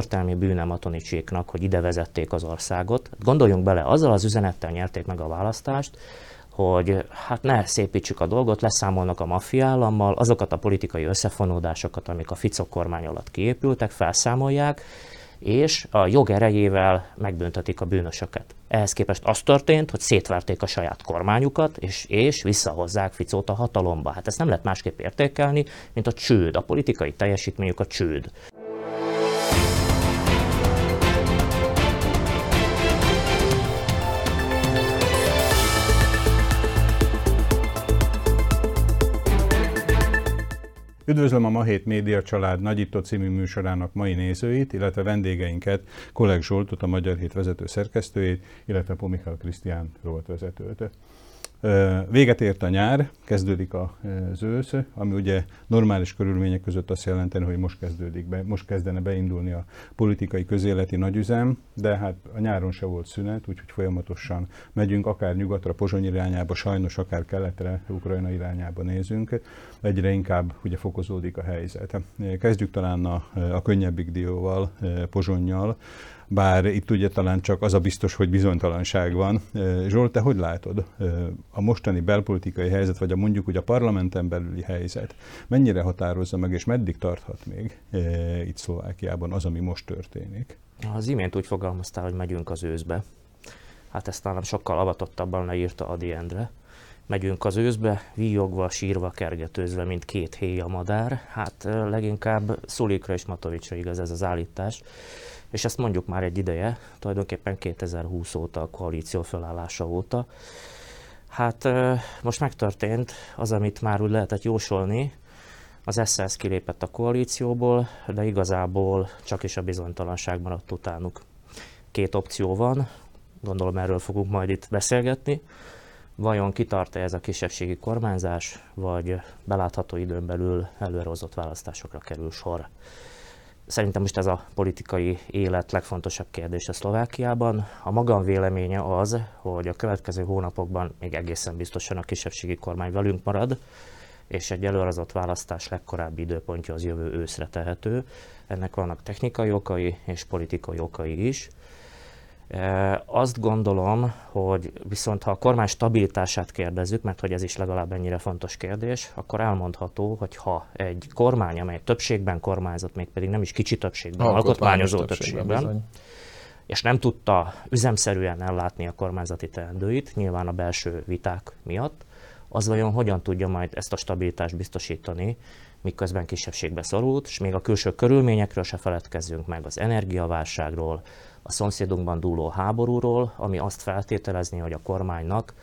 történelmi bűne Matonicséknak, hogy ide vezették az országot. Gondoljunk bele, azzal az üzenettel nyerték meg a választást, hogy hát ne szépítsük a dolgot, leszámolnak a maffiállammal, azokat a politikai összefonódásokat, amik a Ficok kormány alatt kiépültek, felszámolják, és a jog erejével megbüntetik a bűnösöket. Ehhez képest az történt, hogy szétverték a saját kormányukat, és, és visszahozzák Ficót a hatalomba. Hát ezt nem lehet másképp értékelni, mint a csőd, a politikai teljesítményük a csőd. Üdvözlöm a Ma Hét Média Család Nagyító című műsorának mai nézőit, illetve vendégeinket, Kolleg Zsoltot, a Magyar Hét vezető szerkesztőjét, illetve Pomikal Krisztián vezetőt. Véget ért a nyár, kezdődik az ősz, ami ugye normális körülmények között azt jelenteni, hogy most kezdődik be, most kezdene beindulni a politikai közéleti nagyüzem, de hát a nyáron se volt szünet, úgyhogy folyamatosan megyünk akár nyugatra, Pozsony irányába, sajnos akár keletre, Ukrajna irányába nézünk, egyre inkább ugye fokozódik a helyzet. Kezdjük talán a, a könnyebbik dióval, Pozsonnyal, bár itt ugye talán csak az a biztos, hogy bizonytalanság van. Zsolt, te hogy látod a mostani belpolitikai helyzet, vagy a mondjuk ugye a parlamenten belüli helyzet, mennyire határozza meg, és meddig tarthat még itt Szlovákiában az, ami most történik? Az imént úgy fogalmaztál, hogy megyünk az őszbe. Hát ezt talán sokkal avatottabban leírta Adi Endre. Megyünk az őszbe, víjogva, sírva, kergetőzve, mint két héja madár. Hát leginkább Szulikra és Matovicsra igaz ez az állítás és ezt mondjuk már egy ideje, tulajdonképpen 2020 óta, a koalíció felállása óta. Hát most megtörtént az, amit már úgy lehetett jósolni, az SZSZ kilépett a koalícióból, de igazából csak is a bizonytalanság maradt utánuk. Két opció van, gondolom erről fogunk majd itt beszélgetni. Vajon kitart-e ez a kisebbségi kormányzás, vagy belátható időn belül előrehozott választásokra kerül sor? Szerintem most ez a politikai élet legfontosabb kérdés a Szlovákiában. A magam véleménye az, hogy a következő hónapokban még egészen biztosan a kisebbségi kormány velünk marad, és egy előrehozott választás legkorábbi időpontja az jövő őszre tehető. Ennek vannak technikai okai és politikai okai is. Azt gondolom, hogy viszont ha a kormány stabilitását kérdezzük, mert hogy ez is legalább ennyire fontos kérdés, akkor elmondható, hogy ha egy kormány, amely többségben kormányzott, mégpedig nem is kicsi többségben, alkotmányozó többségben, többségben és nem tudta üzemszerűen ellátni a kormányzati teendőit, nyilván a belső viták miatt, az vajon hogyan tudja majd ezt a stabilitást biztosítani, miközben kisebbségbe szorult, és még a külső körülményekről se feledkezzünk meg az energiaválságról, a szomszédunkban dúló háborúról, ami azt feltételezni, hogy a kormánynak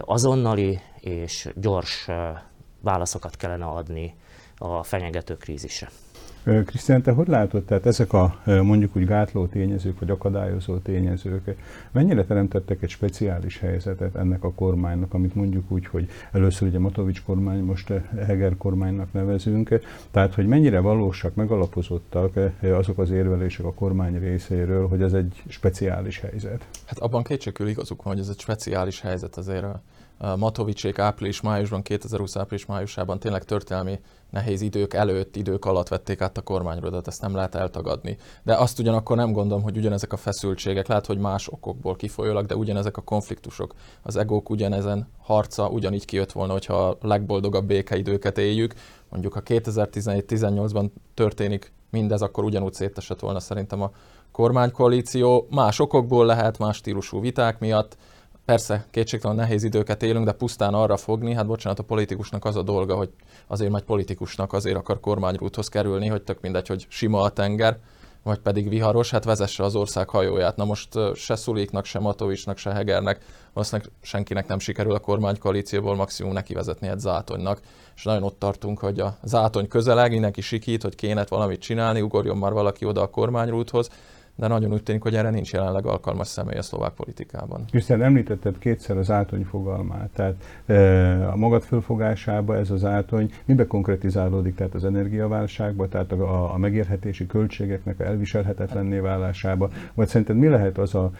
azonnali és gyors válaszokat kellene adni a fenyegető krízisre. Krisztián, te hogy látod, tehát ezek a mondjuk úgy gátló tényezők, vagy akadályozó tényezők mennyire teremtettek egy speciális helyzetet ennek a kormánynak, amit mondjuk úgy, hogy először ugye Matovics kormány, most Heger kormánynak nevezünk, tehát hogy mennyire valósak, megalapozottak azok az érvelések a kormány részéről, hogy ez egy speciális helyzet? Hát abban kétségkül igazuk van, hogy ez egy speciális helyzet azért Matovicsék április-májusban, 2020 április-májusában tényleg történelmi nehéz idők előtt, idők alatt vették át a kormányrodat, ezt nem lehet eltagadni. De azt ugyanakkor nem gondolom, hogy ugyanezek a feszültségek, lehet, hogy más okokból kifolyólag, de ugyanezek a konfliktusok, az egók ugyanezen harca ugyanígy kijött volna, hogyha a legboldogabb békeidőket éljük. Mondjuk ha 2017-18-ban történik mindez, akkor ugyanúgy szétesett volna szerintem a kormánykoalíció. Más okokból lehet, más stílusú viták miatt, Persze, kétségtelen nehéz időket élünk, de pusztán arra fogni, hát bocsánat, a politikusnak az a dolga, hogy azért majd politikusnak azért akar kormányrúthoz kerülni, hogy tök mindegy, hogy sima a tenger, vagy pedig viharos, hát vezesse az ország hajóját. Na most se Szuliknak, se Matovicsnak, se Hegernek, valószínűleg senkinek nem sikerül a kormánykoalícióból maximum neki vezetni egy zátonynak. És nagyon ott tartunk, hogy a zátony közeleg, mindenki sikít, hogy kéne valamit csinálni, ugorjon már valaki oda a kormányrúthoz, de nagyon úgy tűnik, hogy erre nincs jelenleg alkalmas személy a szlovák politikában. Krisztián, említetted kétszer az átony fogalmát, tehát a magad fölfogásába ez az átony mibe konkretizálódik, tehát az energiaválságba, tehát a, a megérhetési költségeknek a elviselhetetlenné válásába, vagy szerinted mi lehet az a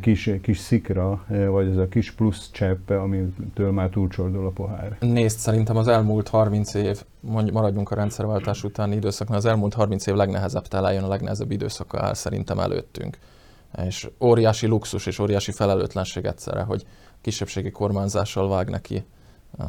kis, kis szikra, vagy az a kis plusz csepp, amitől már túlcsordul a pohár? Nézd, szerintem az elmúlt 30 év mondj, maradjunk a rendszerváltás utáni időszaknál, az elmúlt 30 év legnehezebb találjon, a legnehezebb időszaka áll szerintem előttünk. És óriási luxus és óriási felelőtlenség egyszerre, hogy kisebbségi kormányzással vág neki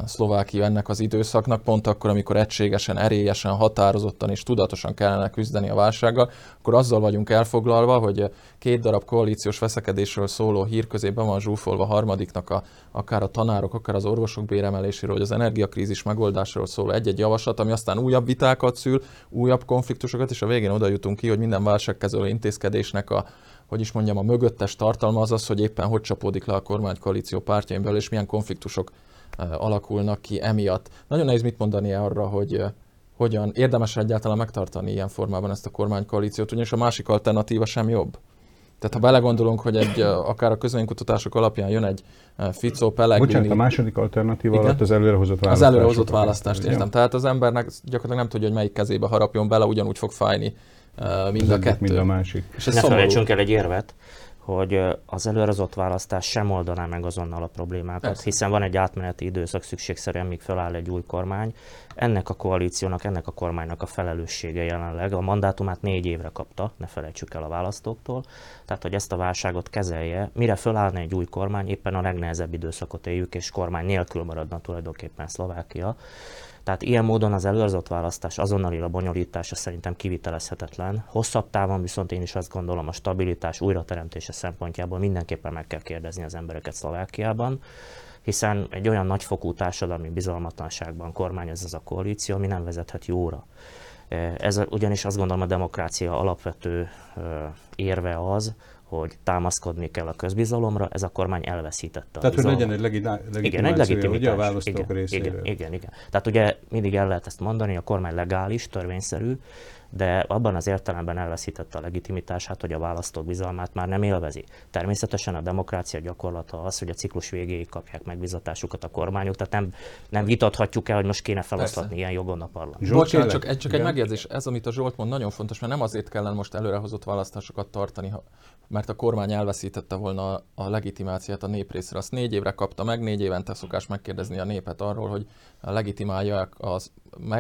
Szlovákia ennek az időszaknak, pont akkor, amikor egységesen, erélyesen, határozottan és tudatosan kellene küzdeni a válsággal, akkor azzal vagyunk elfoglalva, hogy két darab koalíciós veszekedésről szóló hír közében van zsúfolva harmadiknak a, akár a tanárok, akár az orvosok béremeléséről, hogy az energiakrízis megoldásról szóló egy-egy javaslat, ami aztán újabb vitákat szül, újabb konfliktusokat, és a végén oda jutunk ki, hogy minden válságkezelő intézkedésnek a, hogy is mondjam, a mögöttes tartalma az az, hogy éppen hogy csapódik le a kormánykoalíció pártjain belül, és milyen konfliktusok alakulnak ki emiatt. Nagyon nehéz mit mondani arra, hogy hogyan érdemes egyáltalán megtartani ilyen formában ezt a kormánykoalíciót, ugyanis a másik alternatíva sem jobb. Tehát ha belegondolunk, hogy egy, akár a közönkutatások alapján jön egy Fico Pellegrini... Bocsánat, a második alternatíva igen? alatt az előrehozott választást. Az előrehozott választást értem. Tehát az embernek gyakorlatilag nem tudja, hogy melyik kezébe harapjon bele, ugyanúgy fog fájni mind a kettő. Mind a másik. És ez ne felejtsünk el egy érvet, hogy az előrehozott választás sem oldaná meg azonnal a problémákat, Persze. hiszen van egy átmeneti időszak szükségszerűen, míg feláll egy új kormány. Ennek a koalíciónak, ennek a kormánynak a felelőssége jelenleg. A mandátumát négy évre kapta, ne felejtsük el a választóktól. Tehát, hogy ezt a válságot kezelje, mire felállna egy új kormány, éppen a legnehezebb időszakot éljük, és kormány nélkül maradna tulajdonképpen Szlovákia. Tehát ilyen módon az előrehozott választás azonnali bonyolítása szerintem kivitelezhetetlen. Hosszabb távon viszont én is azt gondolom a stabilitás újrateremtése szempontjából mindenképpen meg kell kérdezni az embereket Szlovákiában, hiszen egy olyan nagyfokú társadalmi bizalmatlanságban kormányoz ez a koalíció, ami nem vezethet jóra. Ez ugyanis azt gondolom a demokrácia alapvető érve az, hogy támaszkodni kell a közbizalomra, ez a kormány elveszítette Tehát, a hogy legyen egy legitimáció, igen, egy legitimitás, ugye a választók igen, részéről. Igen, igen, igen. Tehát ugye mindig el lehet ezt mondani, a kormány legális, törvényszerű, de abban az értelemben elveszítette a legitimitását, hogy a választók bizalmát már nem élvezi. Természetesen a demokrácia gyakorlata az, hogy a ciklus végéig kapják megbizatásukat a kormányok, tehát nem, nem vitathatjuk el, hogy most kéne feloszlatni ilyen jogon a parlament. Bocsánat, csak, egy, csak egy megjegyzés, ez, amit a Zsolt mond, nagyon fontos, mert nem azért kellene most előrehozott választásokat tartani, mert a kormány elveszítette volna a legitimáciát a nép részre. Azt négy évre kapta meg, négy évente szokás megkérdezni a népet arról, hogy legitimálják az,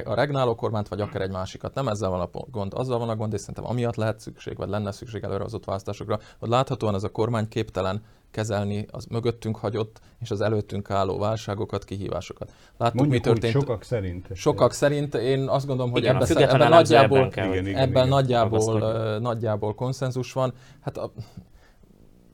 a regnáló kormányt, vagy akár egy másikat. Nem ezzel van a gond, azzal van a gond, és szerintem amiatt lehet szükség, vagy lenne szükség előrehozott választásokra, hogy láthatóan ez a kormány képtelen kezelni az mögöttünk hagyott és az előttünk álló válságokat, kihívásokat. Láttuk, Mondjuk, mi történt. Sokak szerint. Sokak szerint. Én azt gondolom, hogy igen, ebben, ebben nagyjából, ebben, kell, igen, igen, ebben igen, nagyjából, nagyjából konszenzus van. Hát a,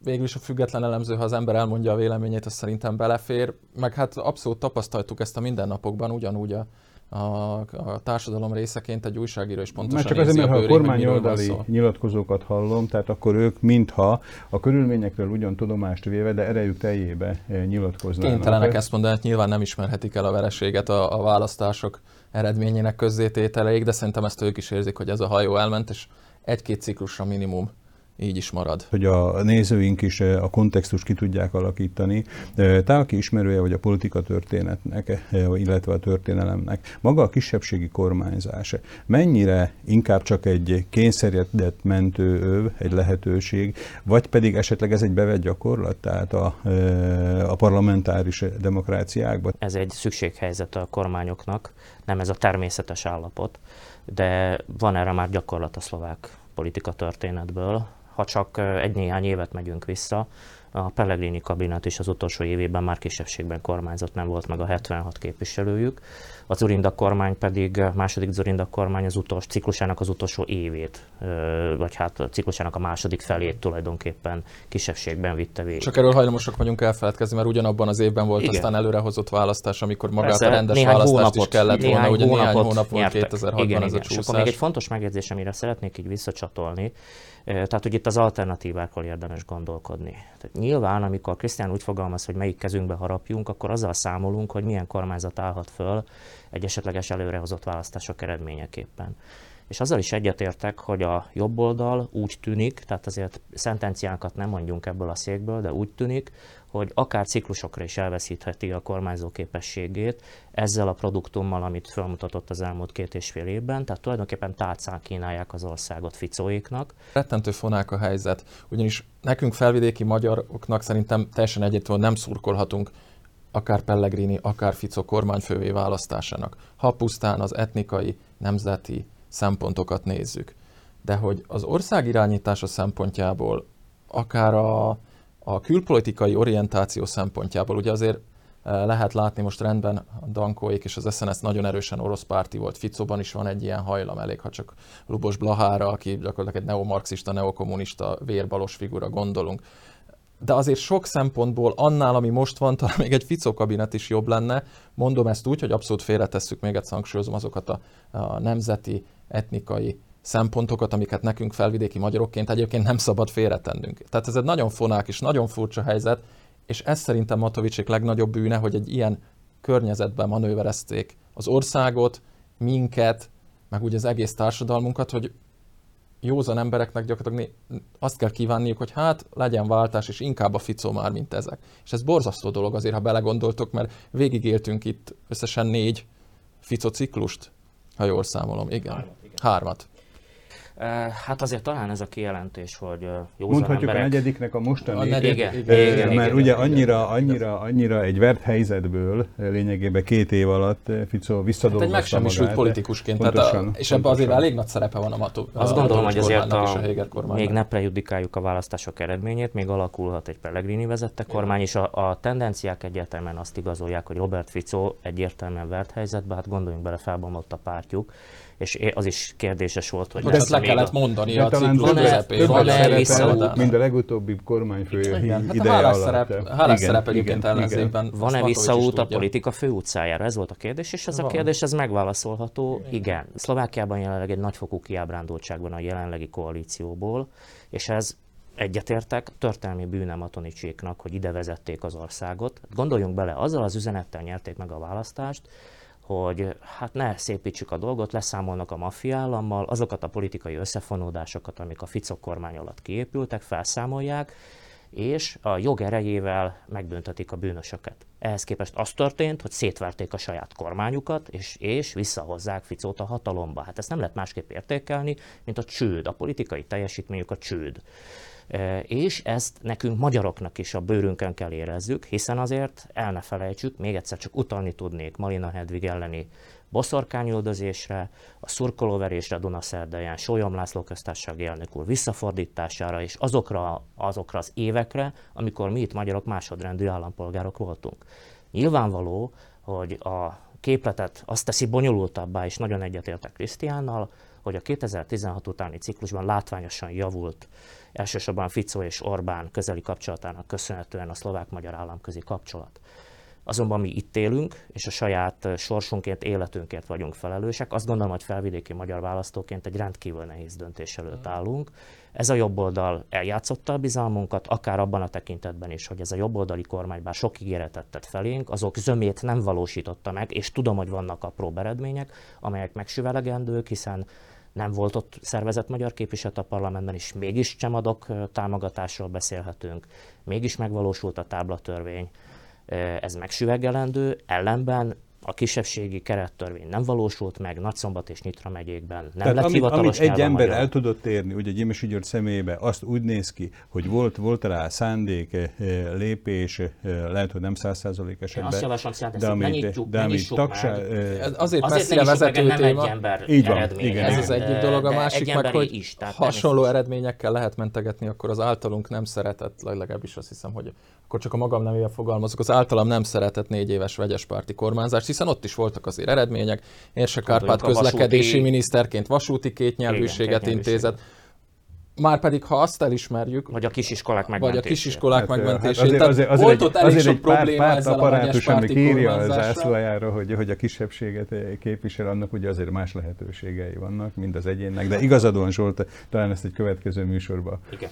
végül is a független elemző, ha az ember elmondja a véleményét, az szerintem belefér. Meg hát abszolút tapasztaltuk ezt a mindennapokban, ugyanúgy a, a, a társadalom részeként egy újságíró is pontosan Már csak azért, mert ha a kormány oldali nyilatkozókat hallom, tehát akkor ők mintha a körülményekről ugyan tudomást véve, de erejük teljébe eh, nyilatkoznak. Kénytelenek ezt mondani, hát nyilván nem ismerhetik el a vereséget a, a választások eredményének közzétételeig, de szerintem ezt ők is érzik, hogy ez a hajó elment, és egy-két ciklusra minimum így is marad. Hogy a nézőink is eh, a kontextust ki tudják alakítani. Eh, te, aki ismerője vagy a politika történetnek, eh, illetve a történelemnek, maga a kisebbségi kormányzás mennyire inkább csak egy kényszerített mentőöv, egy lehetőség, vagy pedig esetleg ez egy bevett gyakorlat, tehát a, a parlamentáris demokráciákban? Ez egy szükséghelyzet a kormányoknak, nem ez a természetes állapot, de van erre már gyakorlat a szlovák politika történetből, ha csak egy néhány évet megyünk vissza, a Pellegrini kabinet is az utolsó évében már kisebbségben kormányzott, nem volt meg a 76 képviselőjük. A Zurinda kormány pedig, a második Zurinda kormány az utolsó ciklusának az utolsó évét, vagy hát a ciklusának a második felét tulajdonképpen kisebbségben vitte végig. Csak erről hajlamosak vagyunk elfeledkezni, mert ugyanabban az évben volt Igen. aztán előrehozott választás, amikor magát Persze, a rendes választást hónapot, is kellett néhány volna, ugye néhány hónap volt 2006-ban igen, ez a csúszás. És akkor még egy fontos megjegyzés, amire szeretnék így visszacsatolni, tehát, hogy itt az alternatívákról érdemes gondolkodni. Tehát nyilván, amikor Krisztián úgy fogalmaz, hogy melyik kezünkbe harapjunk, akkor azzal számolunk, hogy milyen kormányzat állhat föl egy esetleges előrehozott választások eredményeképpen. És azzal is egyetértek, hogy a jobb oldal úgy tűnik, tehát azért szentenciákat nem mondjunk ebből a székből, de úgy tűnik, hogy akár ciklusokra is elveszítheti a kormányzó képességét ezzel a produktummal, amit felmutatott az elmúlt két és fél évben, tehát tulajdonképpen tálcán kínálják az országot ficóéknak. Rettentő fonák a helyzet, ugyanis nekünk felvidéki magyaroknak szerintem teljesen egyértelműen nem szurkolhatunk akár Pellegrini, akár Fico kormányfővé választásának, ha pusztán az etnikai, nemzeti szempontokat nézzük. De hogy az ország irányítása szempontjából, akár a, a külpolitikai orientáció szempontjából, ugye azért eh, lehet látni most rendben a Dankóék és az SNS nagyon erősen orosz párti volt. Ficóban is van egy ilyen hajlam, elég ha csak Lubos Blahára, aki gyakorlatilag egy neomarxista, neokommunista, vérbalos figura gondolunk de azért sok szempontból annál, ami most van, talán még egy Fico kabinet is jobb lenne. Mondom ezt úgy, hogy abszolút félretesszük, még egyszer hangsúlyozom azokat a, a nemzeti, etnikai szempontokat, amiket nekünk felvidéki magyarokként egyébként nem szabad félretennünk. Tehát ez egy nagyon fonák és nagyon furcsa helyzet, és ez szerintem Matovicsék legnagyobb bűne, hogy egy ilyen környezetben manőverezték az országot, minket, meg úgy az egész társadalmunkat, hogy józan embereknek gyakorlatilag azt kell kívánniuk, hogy hát legyen váltás, és inkább a Ficó már, mint ezek. És ez borzasztó dolog azért, ha belegondoltok, mert végigéltünk itt összesen négy Fico ciklust, ha jól számolom. Igen. Igen. Hármat. Hát azért talán ez a kijelentés, hogy jó Mondhatjuk emberek... a negyediknek a mostani, a negyedik, igen, igen, igen, mert igen, ugye annyira, annyira, annyira egy vert helyzetből lényegében két év alatt Fico visszadolgozta hát egy megsemmisült politikusként, pontosan, tehát a, és ebben azért elég nagy szerepe van a Mató. Azt gondolom, hogy azért a, a még ne prejudikáljuk a választások eredményét, még alakulhat egy Pellegrini vezette kormány, és a, a tendenciák egyértelműen azt igazolják, hogy Robert Fico egyértelműen vert helyzetben, hát gondoljunk bele, felbomlott a pártjuk, és az is kérdéses volt, hogy... ezt le kellett a... mondani a ciklus közepén. Van-e? Mind a legutóbbi kormányfő hát ide alatt. Szerep, Hálás szerep egyébként ellenzékben. Van-e visszaút a politika főutcájára? Ez volt a kérdés, és ez a kérdés ez megválaszolható. Igen. Szlovákiában jelenleg egy nagyfokú kiábrándultság van a jelenlegi koalícióból, és ez egyetértek, történelmi bűne Matonicséknak, hogy ide vezették az országot. Gondoljunk bele, azzal az üzenettel nyerték meg a választást, hogy hát ne szépítsük a dolgot, leszámolnak a maffia azokat a politikai összefonódásokat, amik a Fico kormány alatt kiépültek, felszámolják, és a jog erejével megbüntetik a bűnösöket. Ehhez képest az történt, hogy szétverték a saját kormányukat, és, és visszahozzák Ficót a hatalomba. Hát ezt nem lehet másképp értékelni, mint a csőd, a politikai teljesítményük a csőd. És ezt nekünk magyaroknak is a bőrünkön kell érezzük, hiszen azért el ne felejtsük, még egyszer csak utalni tudnék Malina Hedvig elleni boszorkányüldözésre, a szurkolóverésre Dunaszerdaján, Sólyom László köztársasági elnök úr visszafordítására, és azokra, azokra az évekre, amikor mi itt magyarok másodrendű állampolgárok voltunk. Nyilvánvaló, hogy a képletet azt teszi bonyolultabbá, és nagyon egyetértek Krisztiánnal, hogy a 2016 utáni ciklusban látványosan javult elsősorban Fico és Orbán közeli kapcsolatának köszönhetően a szlovák-magyar államközi kapcsolat. Azonban mi itt élünk, és a saját sorsunkért, életünkért vagyunk felelősek. Azt gondolom, hogy felvidéki magyar választóként egy rendkívül nehéz döntés előtt állunk. Ez a jobb oldal eljátszotta a bizalmunkat, akár abban a tekintetben is, hogy ez a jobboldali kormány bár sok ígéretet tett felénk, azok zömét nem valósította meg, és tudom, hogy vannak apró eredmények, amelyek megsüvelegendők, hiszen nem volt ott szervezett magyar képviselet a parlamentben, és mégis csemadok támogatásról beszélhetünk, mégis megvalósult a táblatörvény, ez megsüvegelendő, ellenben a kisebbségi kerettörvény nem valósult meg, Nagyszombat és Nyitra megyékben nem Tehát lett amit, hivatalos amit egy ember magyar. el tudott érni, ugye Gyimesi György személyébe, azt úgy néz ki, hogy volt, volt rá szándék, eh, lépés, eh, lehet, hogy nem százszázalék esetben. Én azt javaslom, hogy de amit, nyitjuk, de amit tagság, Azért, azért messzire vezető meg, téma. ember Így van, igen, ez az egyik dolog, a másik meg, hogy is, hasonló eredményekkel lehet mentegetni, akkor az általunk nem szeretett, legalábbis azt hiszem, hogy akkor csak a magam nevével fogalmazok, az általam nem szeretett négy éves vegyes párti kormányzást, hiszen ott is voltak azért eredmények. Érse Kárpát közlekedési vasúti... miniszterként vasúti kétnyelvűséget intézett. Már pedig, ha azt elismerjük, vagy a kisiskolák megmentését. Vagy a kisiskolák hát, megmentését. Hát azért, azért, azért, volt ott elég azért sok probléma párt, ezzel apparátus, a ami írja a zászlajára, hogy, hogy a kisebbséget képvisel, annak ugye azért más lehetőségei vannak, mind az egyénnek. De igazadóan Zsolt, talán ezt egy következő műsorba Igen.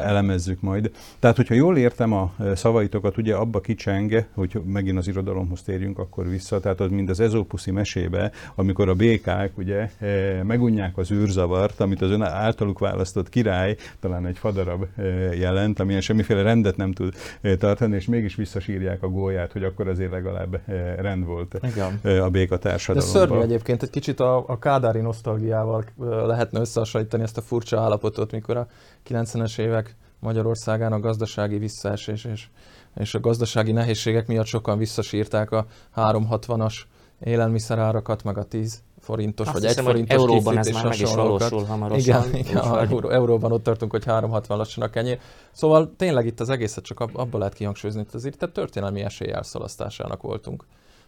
elemezzük majd. Tehát, hogyha jól értem a szavaitokat, ugye abba kicsenge, hogy megint az irodalomhoz térjünk akkor vissza, tehát az mind az ezópuszi mesébe, amikor a békák ugye megunják az űrzavart, amit az ön általuk választott ki király, talán egy fadarab jelent, amilyen semmiféle rendet nem tud tartani, és mégis visszasírják a gólyát, hogy akkor azért legalább rend volt Igen. a béka társadalomban. Ez szörnyű egyébként, egy kicsit a, a kádári nosztalgiával lehetne összehasonlítani ezt a furcsa állapotot, mikor a 90-es évek Magyarországán a gazdasági visszaesés és, és a gazdasági nehézségek miatt sokan visszasírták a 360-as élelmiszerárakat, meg a 10 forintos Azt vagy hiszem, egy forintos euróban ez már meg is valósul hamarosan. Igen, igen euró, euróban ott tartunk, hogy 360 lassan a kenyér. Szóval tényleg itt az egészet csak ab, abban lehet kihangsúlyozni, hogy azért itt történelmi esély elszalasztásának voltunk.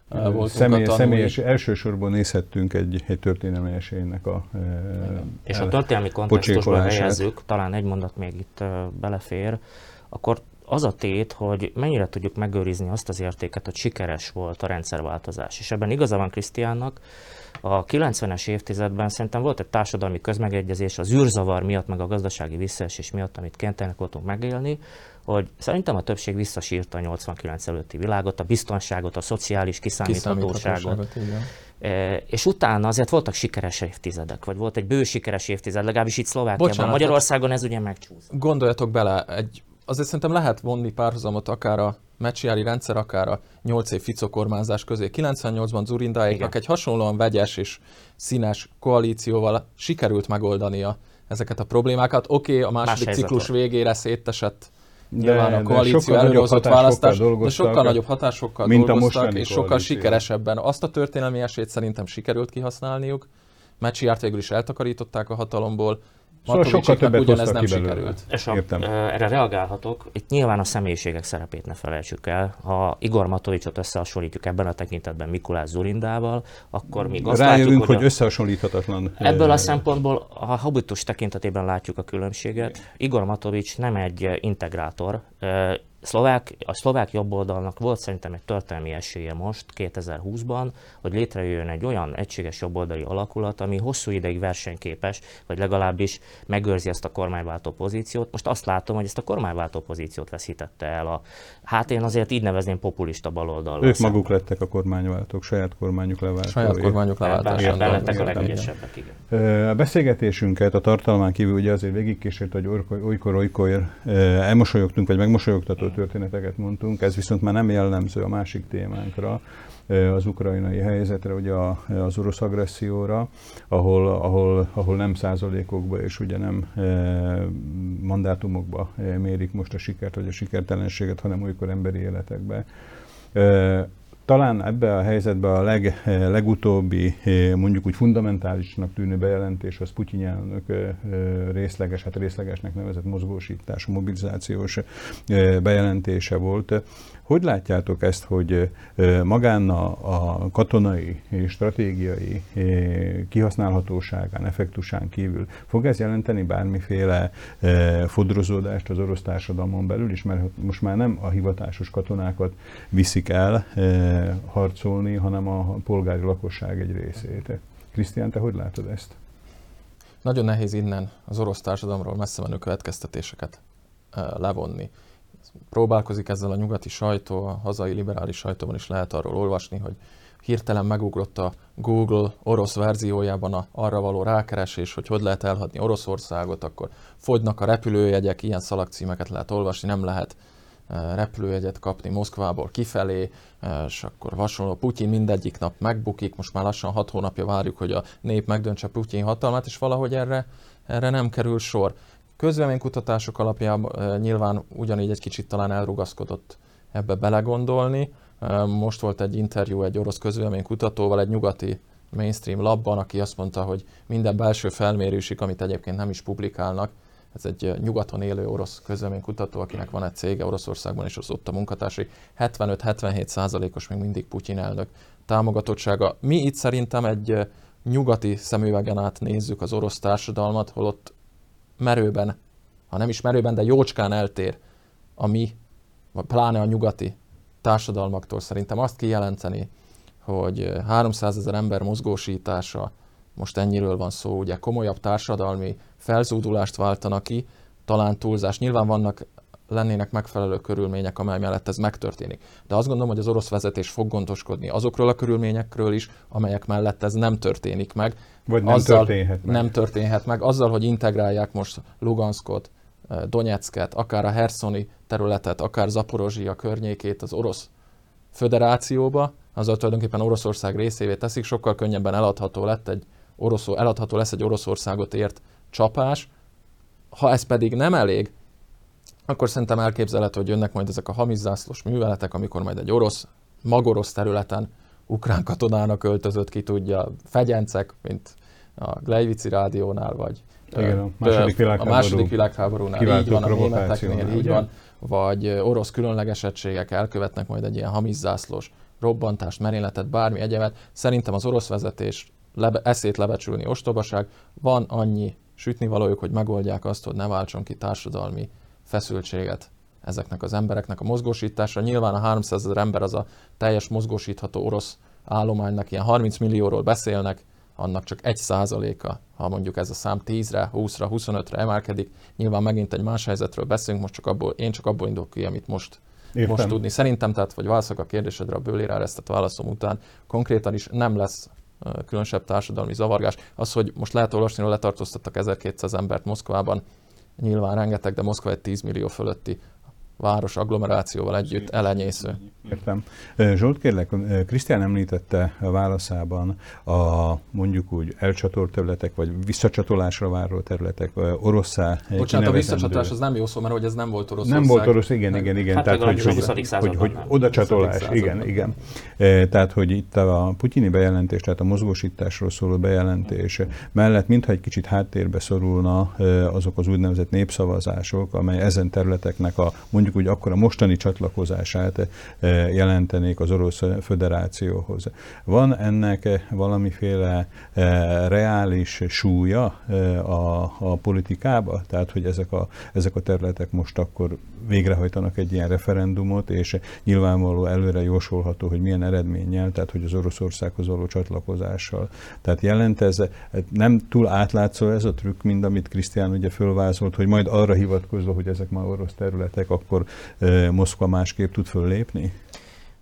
Voltunk Személy, a személyes, elsősorban nézhettünk egy, egy történelmi esélynek a... e, És a történelmi kontextusban helyezzük, talán egy mondat még itt belefér, akkor az a tét, hogy mennyire tudjuk megőrizni azt az értéket, hogy sikeres volt a rendszerváltozás. És ebben igaza van Krisztiánnak, a 90-es évtizedben szerintem volt egy társadalmi közmegegyezés az űrzavar miatt, meg a gazdasági visszaesés miatt, amit kénytelenek voltunk megélni, hogy szerintem a többség visszasírta a 89 előtti világot, a biztonságot, a szociális kiszámíthatóságot. E, és utána azért voltak sikeres évtizedek, vagy volt egy bő sikeres évtized, legalábbis itt Szlovákiában. Bocsánat, Magyarországon ez ugye megcsúszott. Gondoljatok bele, egy, azért szerintem lehet vonni párhuzamot akár a mecsiári rendszer, akár a 8 év Fico kormányzás közé. 98-ban Zurindáéknak Igen. egy hasonlóan vegyes és színes koalícióval sikerült megoldania ezeket a problémákat. Oké, okay, a második helyzet ciklus volt. végére szétesett De- Nyilván a de koalíció sokkal nagyobb előrehozott választás, de sokkal nagyobb hatásokkal mint a dolgoztak, mostani és sokkal koalíció. sikeresebben. Azt a történelmi esélyt szerintem sikerült kihasználniuk. Mecsiárt végül is eltakarították a hatalomból. Szóval sokkal többet ugyanez nem sikerült. És a, Értem. erre reagálhatok. Itt nyilván a személyiségek szerepét ne felejtsük el. Ha Igor Matovicsot összehasonlítjuk ebben a tekintetben Mikulás Zurindával, akkor még azt Rájövünk, látjuk, hogy hogy a, összehasonlíthatatlan. Ebből a szempontból a habitus tekintetében látjuk a különbséget. Igor Matovics nem egy integrátor. Szlovák, a szlovák jobboldalnak volt szerintem egy történelmi esélye most, 2020-ban, hogy létrejöjjön egy olyan egységes jobboldali alakulat, ami hosszú ideig versenyképes, vagy legalábbis megőrzi ezt a kormányváltó pozíciót. Most azt látom, hogy ezt a kormánywáltó pozíciót veszítette el a, hát én azért így nevezném populista baloldal. Ők maguk lettek a kormánywáltók, saját kormányuk leváltói. Saját leváltása. ebben lettek a legügyesebbek, igen. A beszélgetésünket a tartalmán kívül ugye azért végigkísért, hogy olykor-olykor elmosolyogtunk, vagy megmosolyogtató történeteket mondtunk, ez viszont már nem jellemző a másik témánkra, az ukrajnai helyzetre, ugye az orosz agresszióra, ahol, ahol, ahol nem százalékokba és ugye nem mandátumokba mérik most a sikert vagy a sikertelenséget, hanem olykor emberi életekbe. Talán ebbe a helyzetbe a leg, eh, legutóbbi, eh, mondjuk úgy fundamentálisnak tűnő bejelentés az Putyin elnök eh, részleges, hát részlegesnek nevezett mozgósítású, mobilizációs bejelentése volt. Hogy látjátok ezt, hogy magán a, katonai és stratégiai kihasználhatóságán, effektusán kívül fog ez jelenteni bármiféle fodrozódást az orosz társadalmon belül is, mert most már nem a hivatásos katonákat viszik el harcolni, hanem a polgári lakosság egy részét. Krisztián, te hogy látod ezt? Nagyon nehéz innen az orosz társadalomról messze menő következtetéseket levonni. Próbálkozik ezzel a nyugati sajtó, a hazai liberális sajtóban is lehet arról olvasni, hogy hirtelen megugrott a Google orosz verziójában a, arra való rákeresés, hogy hogy lehet elhatni Oroszországot, akkor fogynak a repülőjegyek, ilyen szalagcímeket lehet olvasni, nem lehet eh, repülőjegyet kapni Moszkvából kifelé, eh, és akkor hasonló Putyin mindegyik nap megbukik, most már lassan hat hónapja várjuk, hogy a nép megdöntse Putyin hatalmát, és valahogy erre, erre nem kerül sor. Közvéleménykutatások alapján eh, nyilván ugyanígy egy kicsit talán elrugaszkodott ebbe belegondolni. Eh, Most volt egy interjú egy orosz közvéleménykutatóval, egy nyugati mainstream labban, aki azt mondta, hogy minden belső felmérésük, amit egyébként nem is publikálnak, ez egy eh, nyugaton élő orosz közvéleménykutató, akinek van egy cége Oroszországban, és az ott a munkatársai, 75-77 százalékos még mindig Putyin elnök támogatottsága. Mi itt szerintem egy nyugati szemüvegen át nézzük az orosz társadalmat, holott merőben, ha nem is merőben, de jócskán eltér a mi, pláne a nyugati társadalmaktól szerintem azt kijelenteni, hogy 300 ezer ember mozgósítása, most ennyiről van szó, ugye komolyabb társadalmi felzúdulást váltana ki, talán túlzás. Nyilván vannak lennének megfelelő körülmények, amely mellett ez megtörténik. De azt gondolom, hogy az orosz vezetés fog gondoskodni azokról a körülményekről is, amelyek mellett ez nem történik meg. Vagy nem Azzal történhet meg. Nem történhet meg. Azzal, hogy integrálják most Luganskot, eh, Donetsket, akár a Herszoni területet, akár Zaporozsia környékét az orosz föderációba, azzal tulajdonképpen Oroszország részévé teszik, sokkal könnyebben eladható lett egy orosz, eladható lesz egy Oroszországot ért csapás. Ha ez pedig nem elég, akkor szerintem elképzelhető, hogy jönnek majd ezek a hamizászlós műveletek, amikor majd egy orosz, magorosz területen ukrán katonának öltözött ki tudja, fegyencek, mint a Glejvici rádiónál, vagy igen, a második világháború, a második világháborúnál így van, a németeknél így van, vagy orosz különleges egységek elkövetnek majd egy ilyen hamizászlós robbantást, merényletet, bármi egyebet. Szerintem az orosz vezetés lebe, eszét lebecsülni ostobaság, van annyi sütnivalójuk, hogy megoldják azt, hogy ne váltson ki társadalmi feszültséget ezeknek az embereknek a mozgósításra. Nyilván a 300 ezer ember az a teljes mozgósítható orosz állománynak, ilyen 30 millióról beszélnek, annak csak egy százaléka, ha mondjuk ez a szám 10-re, 20-ra, 25-re emelkedik, nyilván megint egy más helyzetről beszélünk, most csak abból, én csak abból indulok ki, amit most, most tudni. Szerintem, tehát, hogy válaszok a kérdésedre a bőlére eresztett válaszom után, konkrétan is nem lesz különösebb társadalmi zavargás. Az, hogy most lehet olvasni, hogy letartóztattak 1200 embert Moszkvában, nyilván rengeteg, de Moszkva egy 10 millió fölötti város agglomerációval együtt elenyésző. Értem. Zsolt, kérlek, Krisztián említette a válaszában a mondjuk úgy elcsatolt területek, vagy visszacsatolásra váró területek, oroszá Bocsánat, a visszacsatolás az nem jó szó, mert hogy ez nem volt orosz. Nem volt orosz, igen, igen, igen. Hát Tehát, hogy, hogy, hogy, hogy oda csatolás, igen, igen. Tehát, hogy itt a putyini bejelentés, tehát a mozgósításról szóló bejelentés mellett mintha egy kicsit háttérbe szorulna azok az úgynevezett népszavazások, amely ezen területeknek a mondjuk úgy akkor a mostani csatlakozását jelentenék az Orosz Föderációhoz. Van ennek valamiféle reális súlya a, a politikába? Tehát, hogy ezek a, ezek a területek most akkor végrehajtanak egy ilyen referendumot, és nyilvánvaló előre jósolható, hogy milyen eredménnyel, tehát hogy az Oroszországhoz való csatlakozással. Tehát jelent ez, nem túl átlátszó ez a trükk, mint amit Krisztián ugye fölvázolt, hogy majd arra hivatkozva, hogy ezek már orosz területek, akkor Moszkva másképp tud föllépni?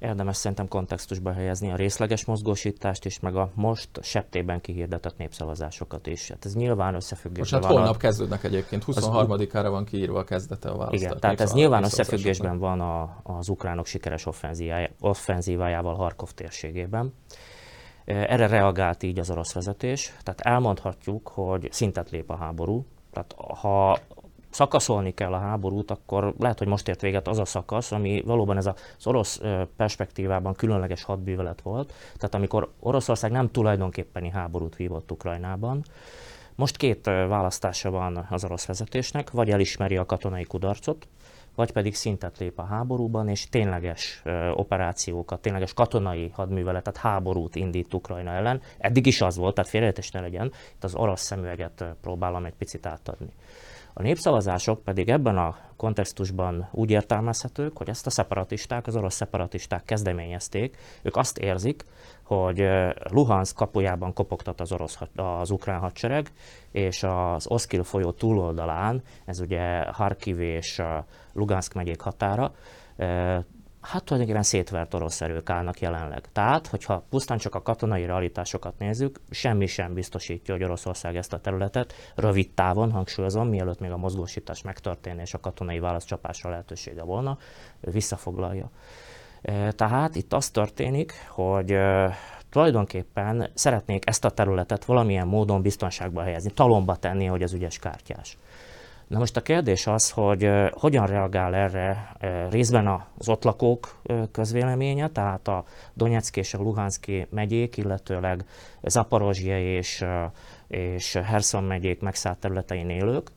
Érdemes szerintem kontextusba helyezni a részleges mozgósítást is, meg a most septében kihirdetett népszavazásokat is. Hát ez nyilván összefüggésben most hát van. holnap a... kezdődnek egyébként, 23-ára van kiírva a kezdete a választás. Igen, tehát ez nyilván összefüggésben van a, az ukránok sikeres offenzívájával Harkov térségében. Erre reagált így az orosz vezetés, tehát elmondhatjuk, hogy szintet lép a háború, tehát ha szakaszolni kell a háborút, akkor lehet, hogy most ért véget az a szakasz, ami valóban ez az orosz perspektívában különleges hadbűvelet volt, tehát amikor Oroszország nem tulajdonképpeni háborút vívott Ukrajnában, most két választása van az orosz vezetésnek, vagy elismeri a katonai kudarcot, vagy pedig szintet lép a háborúban, és tényleges operációkat, tényleges katonai hadműveletet, háborút indít Ukrajna ellen. Eddig is az volt, tehát félreértés ne legyen, itt az orosz szemüveget próbálom egy picit átadni. A népszavazások pedig ebben a kontextusban úgy értelmezhetők, hogy ezt a szeparatisták, az orosz szeparatisták kezdeményezték. Ők azt érzik, hogy Luhansk kapujában kopogtat az, orosz, az ukrán hadsereg, és az Oszkil folyó túloldalán, ez ugye Harkiv és Lugansk megyék határa, hát tulajdonképpen szétvert orosz erők állnak jelenleg. Tehát, hogyha pusztán csak a katonai realitásokat nézzük, semmi sem biztosítja, hogy Oroszország ezt a területet rövid távon, hangsúlyozom, mielőtt még a mozgósítás megtörténne és a katonai válaszcsapásra lehetősége volna, visszafoglalja. E, tehát itt az történik, hogy e, tulajdonképpen szeretnék ezt a területet valamilyen módon biztonságba helyezni, talomba tenni, hogy az ügyes kártyás. Na most a kérdés az, hogy hogyan reagál erre részben az ott lakók közvéleménye, tehát a Donetszki és a Luhanszki megyék, illetőleg Zaporozsia és, és Herson megyék megszállt területein élők,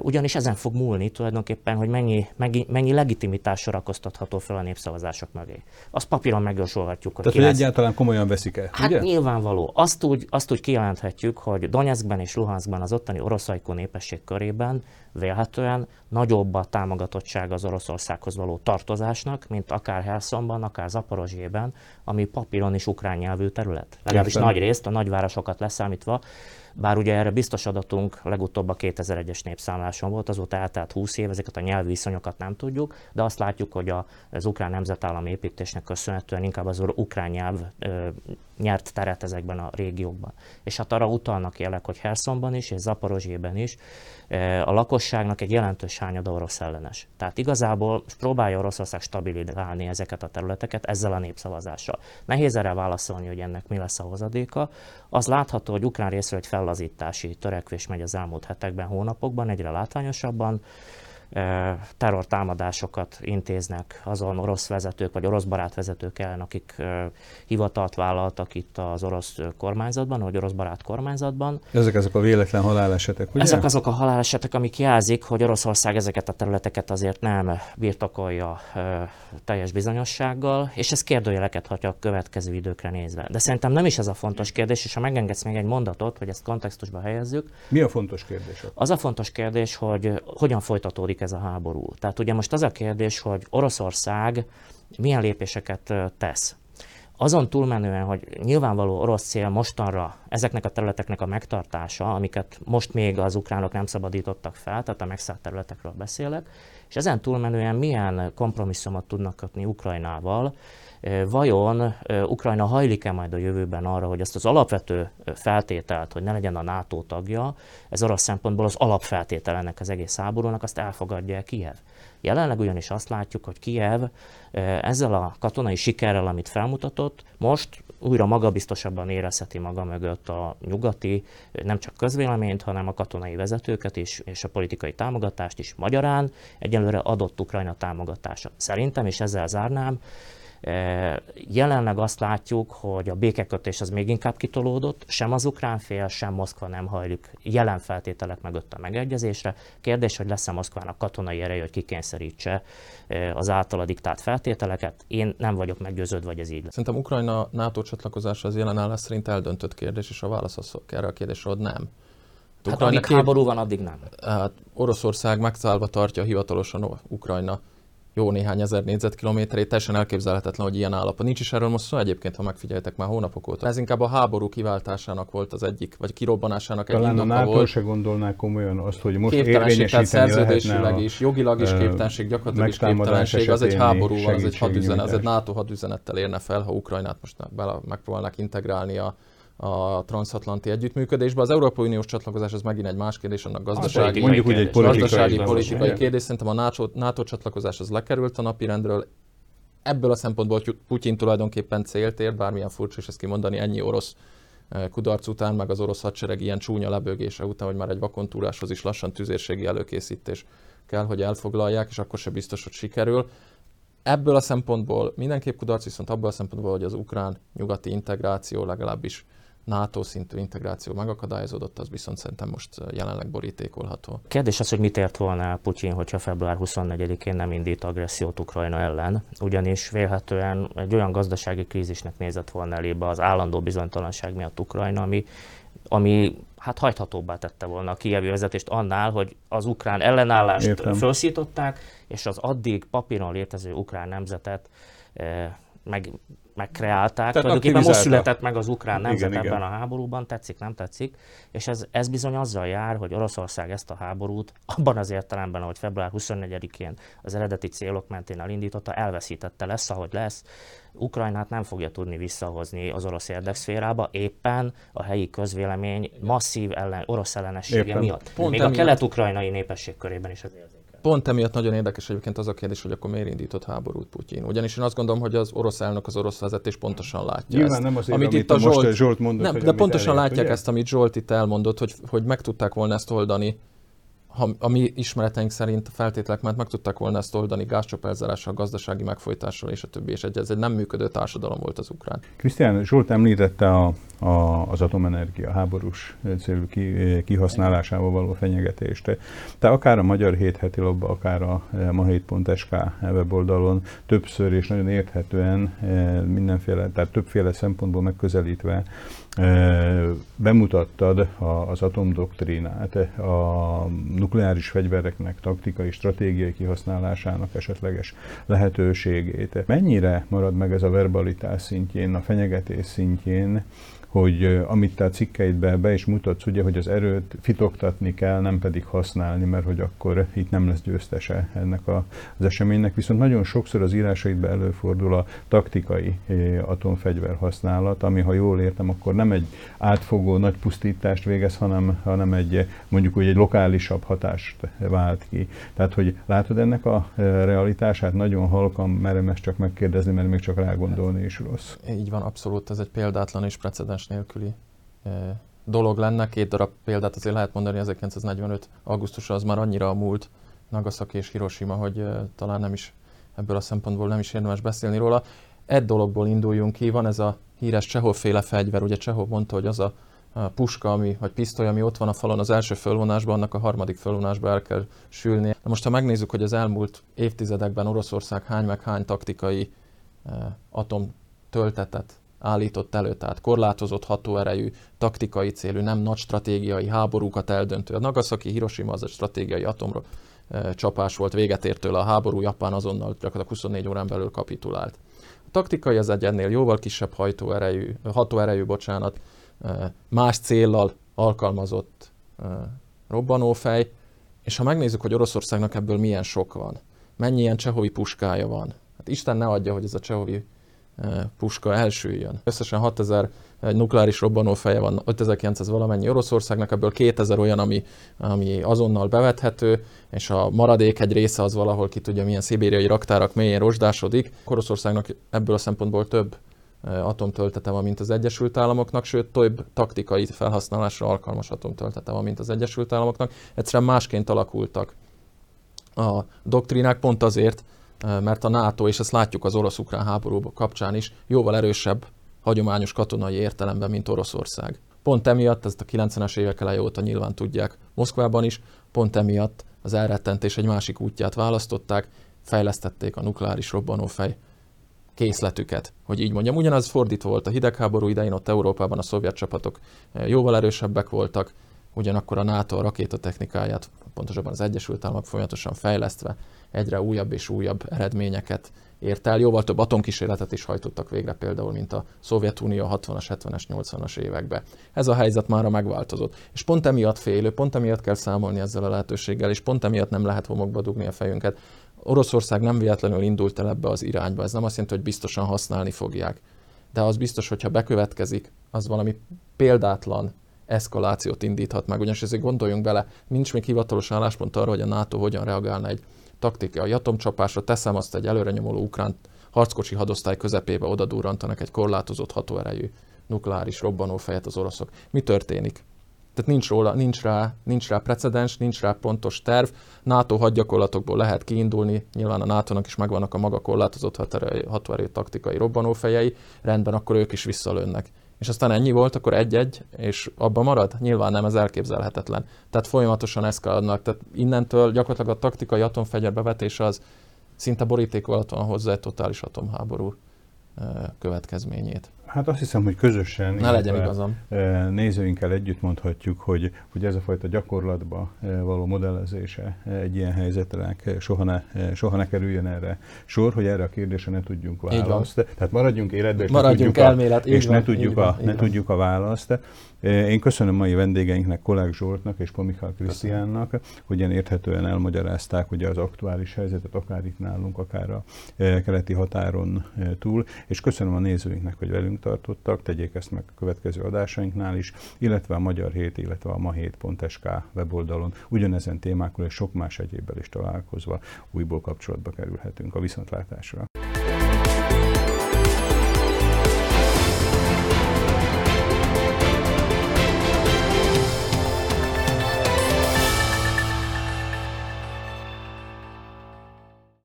ugyanis ezen fog múlni tulajdonképpen, hogy mennyi, mennyi, mennyi legitimitás sorakoztatható fel a népszavazások mögé. Azt papíron megjósolhatjuk. Hogy Tehát, hogy egyáltalán komolyan veszik el, Hát ugye? nyilvánvaló. Azt úgy, azt úgy kijelenthetjük, hogy Donetskben és Luhanskban az ottani oroszajkó népesség körében vélhetően nagyobb a támogatottság az Oroszországhoz való tartozásnak, mint akár Helsonban, akár Zaporozsében, ami papíron is ukrán nyelvű terület. Legalábbis nagy részt, a nagyvárosokat leszámítva, bár ugye erre biztos adatunk legutóbb a 2001-es népszámláson volt, azóta eltelt 20 év, ezeket a nyelvi viszonyokat nem tudjuk, de azt látjuk, hogy az ukrán nemzetállam építésnek köszönhetően inkább az ukrán nyelv ö, nyert teret ezekben a régiókban. És hát arra utalnak jelek, hogy Hersonban is és Zaporozsében is a lakosságnak egy jelentős hányada orosz ellenes. Tehát igazából próbálja Oroszország stabilizálni ezeket a területeket ezzel a népszavazással. Nehéz erre válaszolni, hogy ennek mi lesz a hozadéka. Az látható, hogy ukrán részről egy fellazítási törekvés megy az elmúlt hetekben, hónapokban, egyre látványosabban. Terrortámadásokat intéznek azon orosz vezetők vagy orosz barát vezetők ellen, akik hivatalt vállaltak itt az orosz kormányzatban, vagy orosz barát kormányzatban. Ezek azok a véletlen halálesetek, ugye? Ezek azok a halálesetek, amik jelzik, hogy Oroszország ezeket a területeket azért nem birtokolja teljes bizonyossággal, és ez kérdőjeleket hagyja a következő időkre nézve. De szerintem nem is ez a fontos kérdés, és ha megengedsz még egy mondatot, hogy ezt kontextusba helyezzük. Mi a fontos kérdés? Az a fontos kérdés, hogy hogyan folytatódik ez a háború. Tehát ugye most az a kérdés, hogy Oroszország milyen lépéseket tesz. Azon túlmenően, hogy nyilvánvaló orosz cél mostanra ezeknek a területeknek a megtartása, amiket most még az ukránok nem szabadítottak fel, tehát a megszállt területekről beszélek, és ezen túlmenően milyen kompromisszumot tudnak kötni Ukrajnával, vajon Ukrajna hajlik-e majd a jövőben arra, hogy ezt az alapvető feltételt, hogy ne legyen a NATO tagja, ez orosz szempontból az alapfeltétel ennek az egész háborúnak, azt elfogadja-e Kiev? Jelenleg ugyanis azt látjuk, hogy Kiev ezzel a katonai sikerrel, amit felmutatott, most újra magabiztosabban érezheti maga mögött a nyugati, nem csak közvéleményt, hanem a katonai vezetőket is, és a politikai támogatást is magyarán egyelőre adott Ukrajna támogatása. Szerintem, és ezzel zárnám, Jelenleg azt látjuk, hogy a békekötés az még inkább kitolódott, sem az ukrán fél, sem Moszkva nem hajlik jelen feltételek mögött a megegyezésre. Kérdés, hogy lesz-e Moszkvának katonai ereje, hogy kikényszerítse az általa diktált feltételeket. Én nem vagyok meggyőződve, hogy ez így lesz. Szerintem Ukrajna NATO csatlakozása az jelen állás szerint eldöntött kérdés, és a válasz az erre a kérdésre, hogy nem. Hát Ukrajna amíg kép... háború van, addig nem. Hát Oroszország megszállva tartja hivatalosan Ukrajna jó néhány ezer négyzetkilométerét, teljesen elképzelhetetlen, hogy ilyen állapot. Nincs is erről most szó egyébként, ha megfigyeltek már hónapok óta. Ez inkább a háború kiváltásának volt az egyik, vagy kirobbanásának egy Talán a NATO volt. se gondolná komolyan azt, hogy most érvényesíteni szerződésileg is, jogilag is képtelenség, gyakorlatilag is képtelenség, az egy háborúval, az egy hadüzenet, az egy NATO hadüzenettel érne fel, ha Ukrajnát most bele megpróbálnak integrálni a a transatlanti együttműködésbe. Az Európai Uniós csatlakozás az megint egy más kérdés, annak gazdasági, mondjuk úgy egy politikai, gazdasági, politikai kérdés. Szerintem a NATO, NATO csatlakozás az lekerült a napirendről. Ebből a szempontból Putyin tulajdonképpen célt ér, bármilyen furcsa is ezt kimondani, ennyi orosz eh, kudarc után, meg az orosz hadsereg ilyen csúnya lebőgése után, hogy már egy vakontúráshoz is lassan tüzérségi előkészítés kell, hogy elfoglalják, és akkor se biztos, hogy sikerül. Ebből a szempontból mindenképp kudarc, viszont abból a szempontból, hogy az ukrán nyugati integráció legalábbis NATO szintű integráció megakadályozódott, az viszont szerintem most jelenleg borítékolható. Kérdés az, hogy mit ért volna Putyin, hogyha február 24-én nem indít agressziót Ukrajna ellen, ugyanis vélhetően egy olyan gazdasági krízisnek nézett volna elébe az állandó bizonytalanság miatt Ukrajna, ami, ami hát hajthatóbbá tette volna a kievi vezetést annál, hogy az ukrán ellenállást Értem. felszították, és az addig papíron létező ukrán nemzetet meg megkreálták. Tulajdonképpen most született meg az ukrán nemzet igen, ebben igen. a háborúban, tetszik, nem tetszik, és ez, ez bizony azzal jár, hogy Oroszország ezt a háborút abban az értelemben, hogy február 24-én az eredeti célok mentén elindította, elveszítette lesz, ahogy lesz. Ukrajnát nem fogja tudni visszahozni az orosz érdekszférába, éppen a helyi közvélemény masszív ellen, orosz ellenessége Éppen. miatt. Pont Még emiatt. a kelet-ukrajnai népesség körében is az érzék. Pont emiatt nagyon érdekes egyébként az a kérdés, hogy akkor miért indított háborút Putyin. Ugyanis én azt gondolom, hogy az orosz elnök, az orosz vezetés pontosan látja Nyilván ezt. nem azért, amit, amit itt a Zsolt, Zsolt mondott, nem, de pontosan elért, látják ugye? ezt, amit Zsolt itt elmondott, hogy, hogy meg tudták volna ezt oldani ha, a mi ismereteink szerint feltételek mert meg tudtak volna ezt oldani gázcsapelzárással, gazdasági megfojtással és a többi, és egy, ez egy nem működő társadalom volt az ukrán. Krisztián Zsolt említette a, a, az atomenergia háborús célú ki, kihasználásával való fenyegetést. Te akár a Magyar Hét heti lobba, akár a ma weboldalon többször és nagyon érthetően mindenféle, tehát többféle szempontból megközelítve bemutattad az atomdoktrínát, a nukleáris fegyvereknek taktikai, stratégiai kihasználásának esetleges lehetőségét. Mennyire marad meg ez a verbalitás szintjén, a fenyegetés szintjén, hogy amit te a cikkeidbe be is mutatsz, ugye, hogy az erőt fitoktatni kell, nem pedig használni, mert hogy akkor itt nem lesz győztese ennek a, az eseménynek. Viszont nagyon sokszor az írásaidban előfordul a taktikai atomfegyver használat, ami, ha jól értem, akkor nem egy átfogó nagy pusztítást végez, hanem, hanem egy mondjuk úgy egy lokálisabb hatást vált ki. Tehát, hogy látod ennek a realitását, nagyon halkan merem ezt csak megkérdezni, mert még csak rágondolni is rossz. Így van, abszolút, ez egy példátlan és precedens precedens nélküli dolog lenne. Két darab példát azért lehet mondani, 1945. augusztus az már annyira a múlt, Nagasaki és Hiroshima, hogy talán nem is ebből a szempontból nem is érdemes beszélni róla. Egy dologból induljunk ki, van ez a híres Csehov féle fegyver, ugye Csehov mondta, hogy az a puska, ami, vagy pisztoly, ami ott van a falon az első fölvonásban, annak a harmadik fölvonásban el kell sülni. De most ha megnézzük, hogy az elmúlt évtizedekben Oroszország hány meg hány taktikai atom töltetet állított elő, tehát korlátozott hatóerejű, taktikai célú, nem nagy stratégiai háborúkat eldöntő. A Nagasaki Hiroshima az egy stratégiai atomra csapás volt, véget ért tőle a háború, Japán azonnal gyakorlatilag 24 órán belül kapitulált. A taktikai az egy ennél jóval kisebb hajtóerejű, hatóerejű, bocsánat, más céllal alkalmazott robbanófej, és ha megnézzük, hogy Oroszországnak ebből milyen sok van, mennyi ilyen csehovi puskája van, hát Isten ne adja, hogy ez a csehovi puska elsüljön. Összesen 6000 nukleáris robbanófeje van, 5900 valamennyi Oroszországnak, ebből 2000 olyan, ami, ami azonnal bevethető, és a maradék egy része az valahol ki tudja, milyen szibériai raktárak mélyén rozsdásodik. Oroszországnak ebből a szempontból több atomtöltete van, mint az Egyesült Államoknak, sőt több taktikai felhasználásra alkalmas atomtöltete van, mint az Egyesült Államoknak. Egyszerűen másként alakultak a doktrínák pont azért, mert a NATO, és ezt látjuk az orosz-ukrán háború kapcsán is, jóval erősebb hagyományos katonai értelemben, mint Oroszország. Pont emiatt, ezt a 90-es évek eleje óta nyilván tudják Moszkvában is, pont emiatt az elrettentés egy másik útját választották, fejlesztették a nukleáris robbanófej készletüket, hogy így mondjam. Ugyanaz fordítva volt a hidegháború idején, ott Európában a szovjet csapatok jóval erősebbek voltak, ugyanakkor a NATO rakétatechnikáját, pontosabban az Egyesült Államok folyamatosan fejlesztve egyre újabb és újabb eredményeket ért el. Jóval több atomkísérletet is hajtottak végre például, mint a Szovjetunió 60-as, 70-es, 80-as években. Ez a helyzet már megváltozott. És pont emiatt félő, pont emiatt kell számolni ezzel a lehetőséggel, és pont emiatt nem lehet homokba dugni a fejünket. Oroszország nem véletlenül indult el ebbe az irányba. Ez nem azt jelenti, hogy biztosan használni fogják. De az biztos, hogyha bekövetkezik, az valami példátlan eszkalációt indíthat meg. Ugyanis ezért gondoljunk bele, nincs még hivatalos álláspont arra, hogy a NATO hogyan reagálna egy taktikai atomcsapásra, teszem azt egy előrenyomuló ukrán harckocsi hadosztály közepébe oda durrantanak egy korlátozott hatóerejű nukleáris robbanófejet az oroszok. Mi történik? Tehát nincs, róla, nincs, rá, nincs rá precedens, nincs rá pontos terv. NATO hadgyakorlatokból lehet kiindulni, nyilván a NATO-nak is megvannak a maga korlátozott hatóerejű taktikai robbanófejei, rendben, akkor ők is visszalőnnek és aztán ennyi volt, akkor egy-egy, és abba marad? Nyilván nem, ez elképzelhetetlen. Tehát folyamatosan eszkálódnak, tehát innentől gyakorlatilag a taktikai atomfegyver bevetése az szinte boríték alatt van hozzá egy totális atomháború következményét. Hát azt hiszem, hogy közösen ne legyen igazam. nézőinkkel együtt mondhatjuk, hogy, hogy ez a fajta gyakorlatba való modellezése egy ilyen helyzetnek soha ne, soha ne kerüljön erre sor, hogy erre a kérdésre ne tudjunk választ. Tehát maradjunk életben, és maradjunk ne tudjuk, elmélet, a, és van, ne tudjuk, van, a, ne tudjuk a választ. Én köszönöm mai vendégeinknek, Kolák Zsoltnak és Pomikál Krisztiánnak, hogy ilyen érthetően elmagyarázták ugye az aktuális helyzetet, akár itt nálunk, akár a keleti határon túl, és köszönöm a nézőinknek, hogy velünk tartottak, tegyék ezt meg a következő adásainknál is, illetve a Magyar Hét, illetve a ma7.sk weboldalon ugyanezen témákról és sok más egyébbel is találkozva újból kapcsolatba kerülhetünk a viszontlátásra.